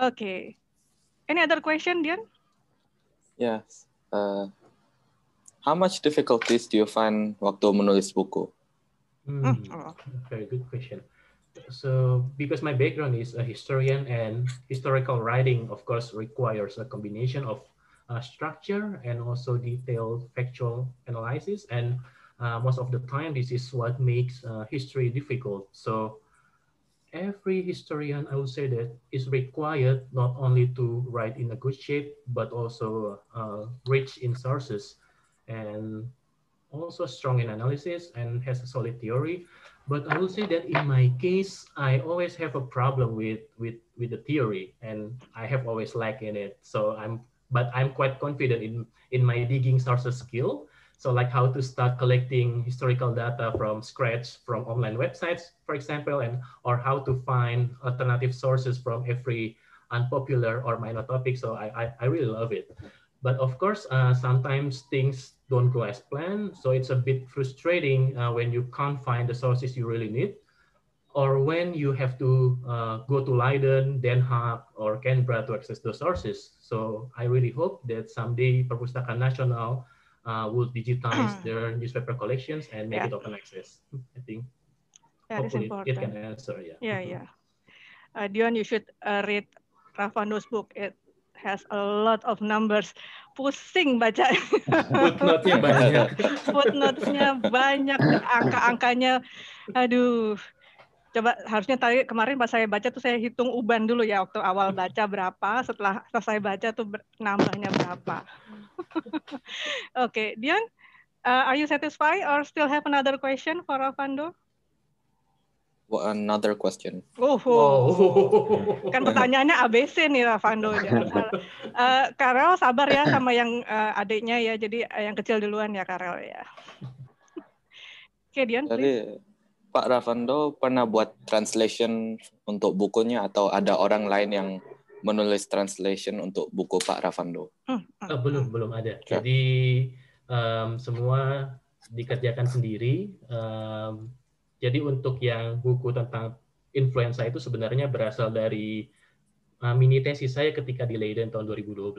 Okay. Any other question, Dian? Yes. Uh, how much difficulties do you find waktu menulis buku? Hmm, oh. Very good question. So, because my background is a historian and historical writing, of course, requires a combination of uh, structure and also detailed factual analysis. And uh, most of the time, this is what makes uh, history difficult. So, every historian, I would say that is required not only to write in a good shape, but also uh, rich in sources and also strong in analysis and has a solid theory. But I would say that in my case, I always have a problem with with with the theory, and I have always lack in it. So I'm, but I'm quite confident in in my digging sources skill. So like how to start collecting historical data from scratch from online websites, for example, and or how to find alternative sources from every unpopular or minor topic. So I, I, I really love it. But of course, uh, sometimes things don't go as planned. So it's a bit frustrating uh, when you can't find the sources you really need or when you have to uh, go to Leiden, Den Haag, or Canberra to access those sources. So I really hope that someday Perpustakaan Nasional uh, will digitize their newspaper collections and make yeah. it open access. I think that hopefully it can answer. Yeah. Yeah, yeah. Uh, Dion, you should uh, read Rafando's book. It has a lot of numbers. Pusing baca. Footnote-nya banyak. Footnote-nya banyak, angka-angkanya. Aduh, coba harusnya tadi kemarin pas saya baca tuh saya hitung uban dulu ya waktu awal baca berapa setelah selesai baca tuh nambahnya berapa. Oke okay. Dion uh, are you satisfied or still have another question for Avando well, another question. Oh, oh. kan pertanyaannya ABC nih Avando uh, Karel sabar ya sama yang uh, adiknya ya jadi uh, yang kecil duluan ya Karel ya. Oke okay, Dion please Pak Ravando pernah buat translation untuk bukunya atau ada orang lain yang menulis translation untuk buku Pak Ravando? Hmm. Oh, belum, belum ada. Ya. Jadi um, semua dikerjakan sendiri. Um, jadi untuk yang buku tentang influenza itu sebenarnya berasal dari uh, mini tesis saya ketika di Leiden tahun 2012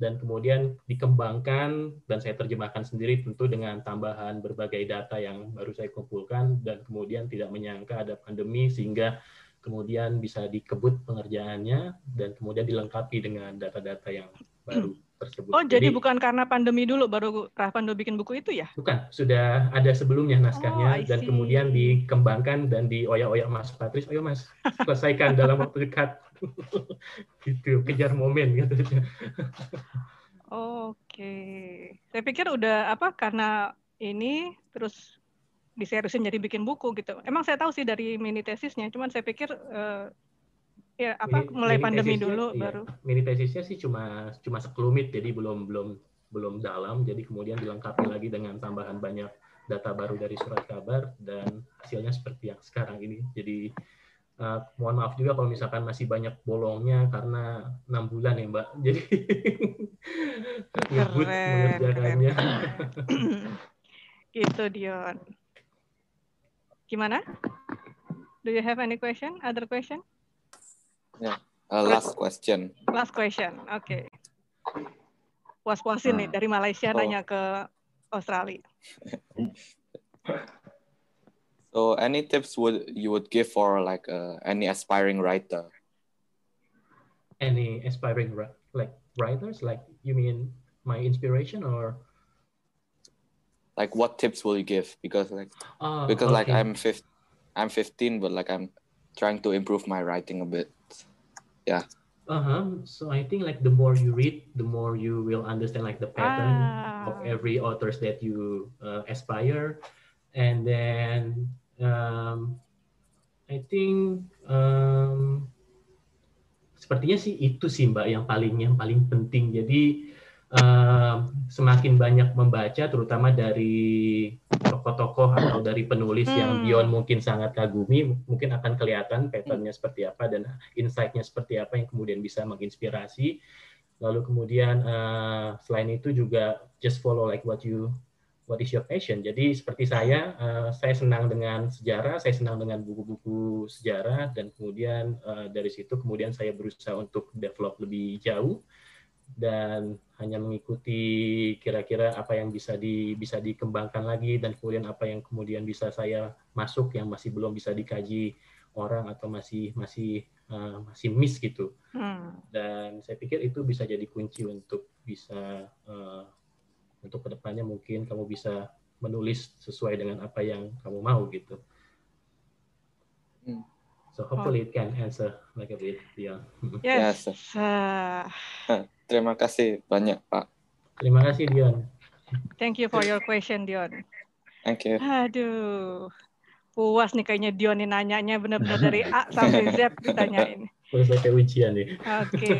dan kemudian dikembangkan dan saya terjemahkan sendiri tentu dengan tambahan berbagai data yang baru saya kumpulkan dan kemudian tidak menyangka ada pandemi sehingga kemudian bisa dikebut pengerjaannya dan kemudian dilengkapi dengan data-data yang baru tersebut. Oh, jadi, jadi bukan karena pandemi dulu baru Rahpando bikin buku itu ya? Bukan, sudah ada sebelumnya naskahnya oh, dan kemudian dikembangkan dan dioyak-oyak Mas Patris, ayo Mas, selesaikan dalam waktu dekat. gitu, kejar momen gitu. Oke. Saya pikir udah apa karena ini terus diseriusin jadi bikin buku gitu. Emang saya tahu sih dari mini tesisnya, cuman saya pikir uh, ya apa mini, mulai mini pandemi dulu iya. baru mini tesisnya sih cuma cuma sekelumit jadi belum belum belum dalam jadi kemudian dilengkapi lagi dengan tambahan banyak data baru dari surat kabar dan hasilnya seperti yang sekarang ini jadi uh, mohon maaf juga kalau misalkan masih banyak bolongnya karena enam bulan ya mbak jadi ngebut mengerjakannya gitu Dion gimana do you have any question other question Yeah. Uh, last question. Last question. Oke. Okay. Puas-puasin nih hmm. dari Malaysia oh. nanya ke Australia. so, any tips would you would give for like uh, any aspiring writer? Any aspiring like writers? Like you mean my inspiration or? Like what tips will you give? Because like uh, because okay. like I'm 15, I'm 15, but like I'm trying to improve my writing a bit. Yeah. Uh-huh. So I think like the more you read, the more you will understand like the pattern ah. of every authors that you uh, aspire. And then um, I think um, sepertinya sih itu sih Mbak yang paling yang paling penting. Jadi semakin banyak membaca, terutama dari tokoh-tokoh atau dari penulis hmm. yang Dion mungkin sangat kagumi, mungkin akan kelihatan patternnya seperti apa dan insight-nya seperti apa yang kemudian bisa menginspirasi. Lalu kemudian uh, selain itu juga just follow like what you what is your passion. Jadi seperti saya, uh, saya senang dengan sejarah, saya senang dengan buku-buku sejarah, dan kemudian uh, dari situ kemudian saya berusaha untuk develop lebih jauh dan hanya mengikuti kira-kira apa yang bisa di bisa dikembangkan lagi dan kemudian apa yang kemudian bisa saya masuk yang masih belum bisa dikaji orang atau masih masih uh, masih miss gitu. Hmm. Dan saya pikir itu bisa jadi kunci untuk bisa uh, untuk ke depannya mungkin kamu bisa menulis sesuai dengan apa yang kamu mau gitu. Hmm. So hopefully oh. it can answer like a bit, yeah. Yes. yes. Uh... Terima kasih banyak Pak. Terima kasih Dion. Thank you for your question Dion. Thank you. Aduh, puas nih kayaknya Dion nih nanyanya benar-benar dari A sampai Z ditanyain. Udah selesai ujian nih. Oke. Okay.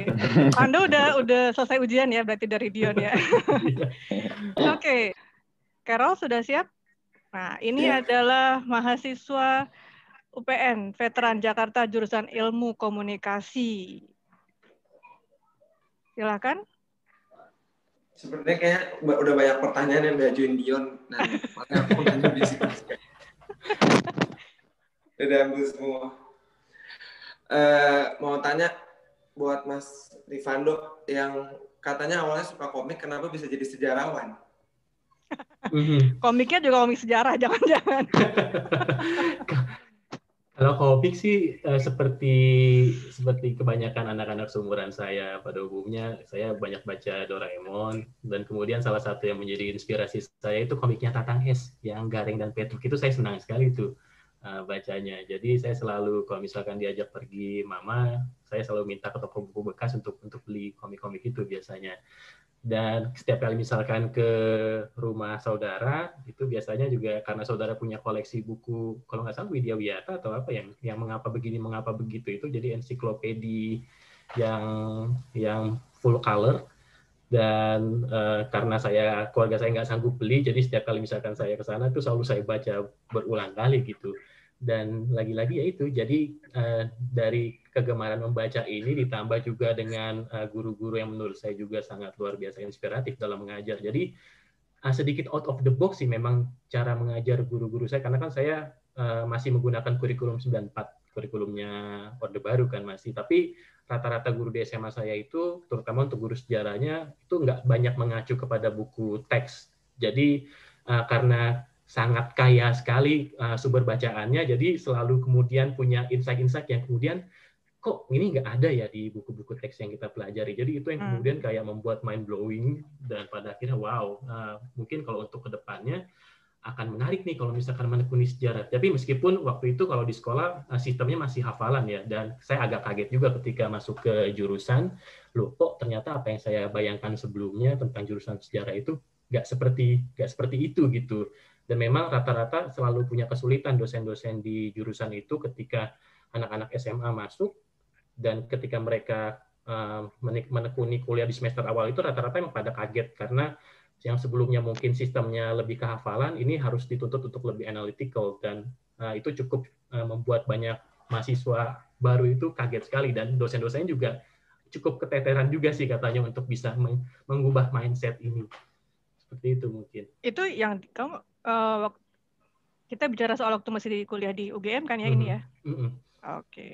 Anda udah udah selesai ujian ya berarti dari Dion ya. Oke. okay. Carol sudah siap? Nah, ini ya. adalah mahasiswa UPN, veteran Jakarta jurusan Ilmu Komunikasi. Silakan. Sebenarnya kayak udah banyak pertanyaan yang diajuin Dion, nah makanya aku nanya di sini. Udah ambil semua. Uh, mau tanya buat Mas Rivando yang katanya awalnya suka komik, kenapa bisa jadi sejarawan? Mhm. Komiknya juga komik sejarah, jangan-jangan. Kalau komik sih uh, seperti seperti kebanyakan anak-anak seumuran saya pada umumnya, saya banyak baca Doraemon dan kemudian salah satu yang menjadi inspirasi saya itu komiknya Tatang S yang Garing dan Petruk itu saya senang sekali itu uh, bacanya. Jadi saya selalu kalau misalkan diajak pergi mama, saya selalu minta ke toko buku bekas untuk untuk beli komik-komik itu biasanya. Dan setiap kali misalkan ke rumah saudara, itu biasanya juga karena saudara punya koleksi buku, kalau nggak salah Widya Wiyata atau apa yang yang mengapa begini, mengapa begitu itu jadi ensiklopedi yang yang full color dan uh, karena saya keluarga saya nggak sanggup beli jadi setiap kali misalkan saya ke sana itu selalu saya baca berulang kali gitu. Dan lagi-lagi ya itu jadi uh, dari kegemaran membaca ini ditambah juga dengan eh, guru-guru uh, yang menurut saya juga sangat luar biasa inspiratif dalam mengajar. Jadi uh, sedikit out of the box sih memang cara mengajar guru-guru saya karena kan saya uh, masih menggunakan kurikulum 94 kurikulumnya Orde Baru kan masih tapi rata-rata guru di SMA saya itu terutama untuk guru sejarahnya itu nggak banyak mengacu kepada buku teks jadi uh, karena sangat kaya sekali uh, sumber bacaannya, jadi selalu kemudian punya insight-insight yang kemudian kok ini nggak ada ya di buku-buku teks yang kita pelajari. Jadi itu yang hmm. kemudian kayak membuat mind blowing dan pada akhirnya wow, uh, mungkin kalau untuk ke depannya akan menarik nih kalau misalkan menekuni sejarah. Tapi meskipun waktu itu kalau di sekolah uh, sistemnya masih hafalan ya, dan saya agak kaget juga ketika masuk ke jurusan, loh kok ternyata apa yang saya bayangkan sebelumnya tentang jurusan sejarah itu nggak seperti nggak seperti itu gitu dan memang rata-rata selalu punya kesulitan dosen-dosen di jurusan itu ketika anak-anak SMA masuk dan ketika mereka uh, menekuni kuliah di semester awal itu rata-rata memang pada kaget karena yang sebelumnya mungkin sistemnya lebih kehafalan ini harus dituntut untuk lebih analytical dan uh, itu cukup uh, membuat banyak mahasiswa baru itu kaget sekali dan dosen-dosennya juga cukup keteteran juga sih katanya untuk bisa mengubah mindset ini seperti itu mungkin itu yang kamu uh, kita bicara soal waktu masih di kuliah di UGM kan ya mm -hmm. ini ya. Mm -hmm. Oke. Okay.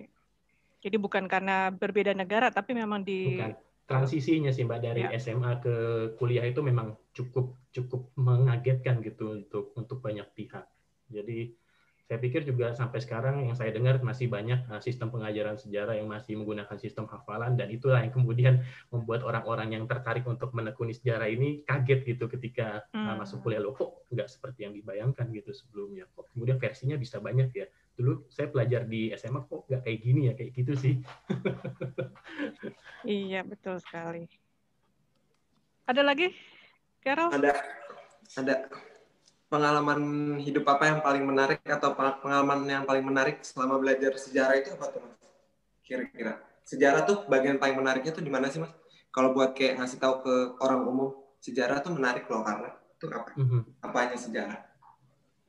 Jadi bukan karena berbeda negara tapi memang di bukan. Transisinya sih Mbak dari ya. SMA ke kuliah itu memang cukup cukup mengagetkan gitu untuk untuk banyak pihak. Jadi saya pikir juga sampai sekarang yang saya dengar masih banyak uh, sistem pengajaran sejarah yang masih menggunakan sistem hafalan dan itulah yang kemudian membuat orang-orang yang tertarik untuk menekuni sejarah ini kaget gitu ketika uh, masuk kuliah loh kok nggak seperti yang dibayangkan gitu sebelumnya kok kemudian versinya bisa banyak ya dulu saya belajar di SMA kok nggak kayak gini ya kayak gitu sih iya betul sekali ada lagi Carol ada ada pengalaman hidup apa yang paling menarik atau pengalaman yang paling menarik selama belajar sejarah itu apa tuh mas? Kira-kira sejarah tuh bagian paling menariknya tuh di mana sih mas? Kalau buat kayak ngasih tahu ke orang umum sejarah tuh menarik loh karena itu apa? Mm-hmm. Apanya sejarah?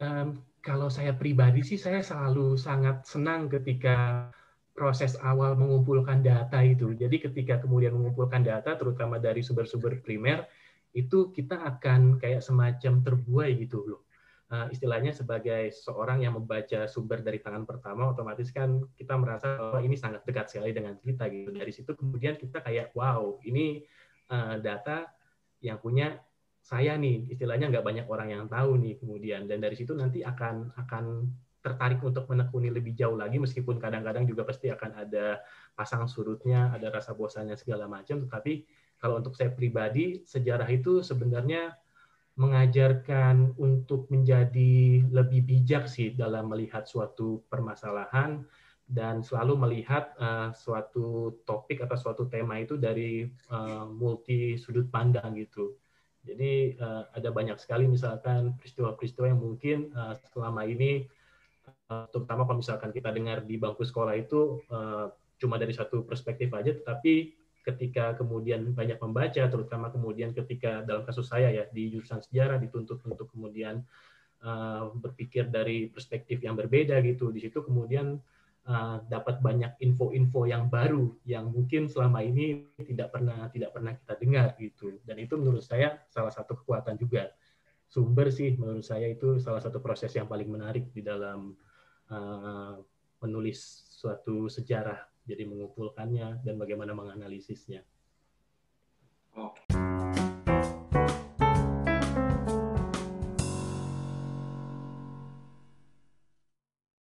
Um, kalau saya pribadi sih saya selalu sangat senang ketika proses awal mengumpulkan data itu. Jadi ketika kemudian mengumpulkan data, terutama dari sumber-sumber primer, itu kita akan kayak semacam terbuai gitu loh. Uh, istilahnya sebagai seorang yang membaca sumber dari tangan pertama, otomatis kan kita merasa bahwa ini sangat dekat sekali dengan kita gitu. Dari situ kemudian kita kayak wow, ini uh, data yang punya saya nih, istilahnya nggak banyak orang yang tahu nih kemudian. Dan dari situ nanti akan akan tertarik untuk menekuni lebih jauh lagi meskipun kadang-kadang juga pasti akan ada pasang surutnya, ada rasa bosannya segala macam, tetapi kalau untuk saya pribadi, sejarah itu sebenarnya mengajarkan untuk menjadi lebih bijak sih dalam melihat suatu permasalahan dan selalu melihat uh, suatu topik atau suatu tema itu dari uh, multi sudut pandang gitu. Jadi uh, ada banyak sekali misalkan peristiwa-peristiwa yang mungkin uh, selama ini uh, terutama kalau misalkan kita dengar di bangku sekolah itu uh, cuma dari satu perspektif aja tetapi ketika kemudian banyak membaca, terutama kemudian ketika dalam kasus saya ya di jurusan sejarah dituntut untuk kemudian uh, berpikir dari perspektif yang berbeda gitu. Di situ kemudian uh, dapat banyak info-info yang baru yang mungkin selama ini tidak pernah tidak pernah kita dengar gitu. Dan itu menurut saya salah satu kekuatan juga sumber sih menurut saya itu salah satu proses yang paling menarik di dalam uh, menulis suatu sejarah jadi mengumpulkannya dan bagaimana menganalisisnya. Oke.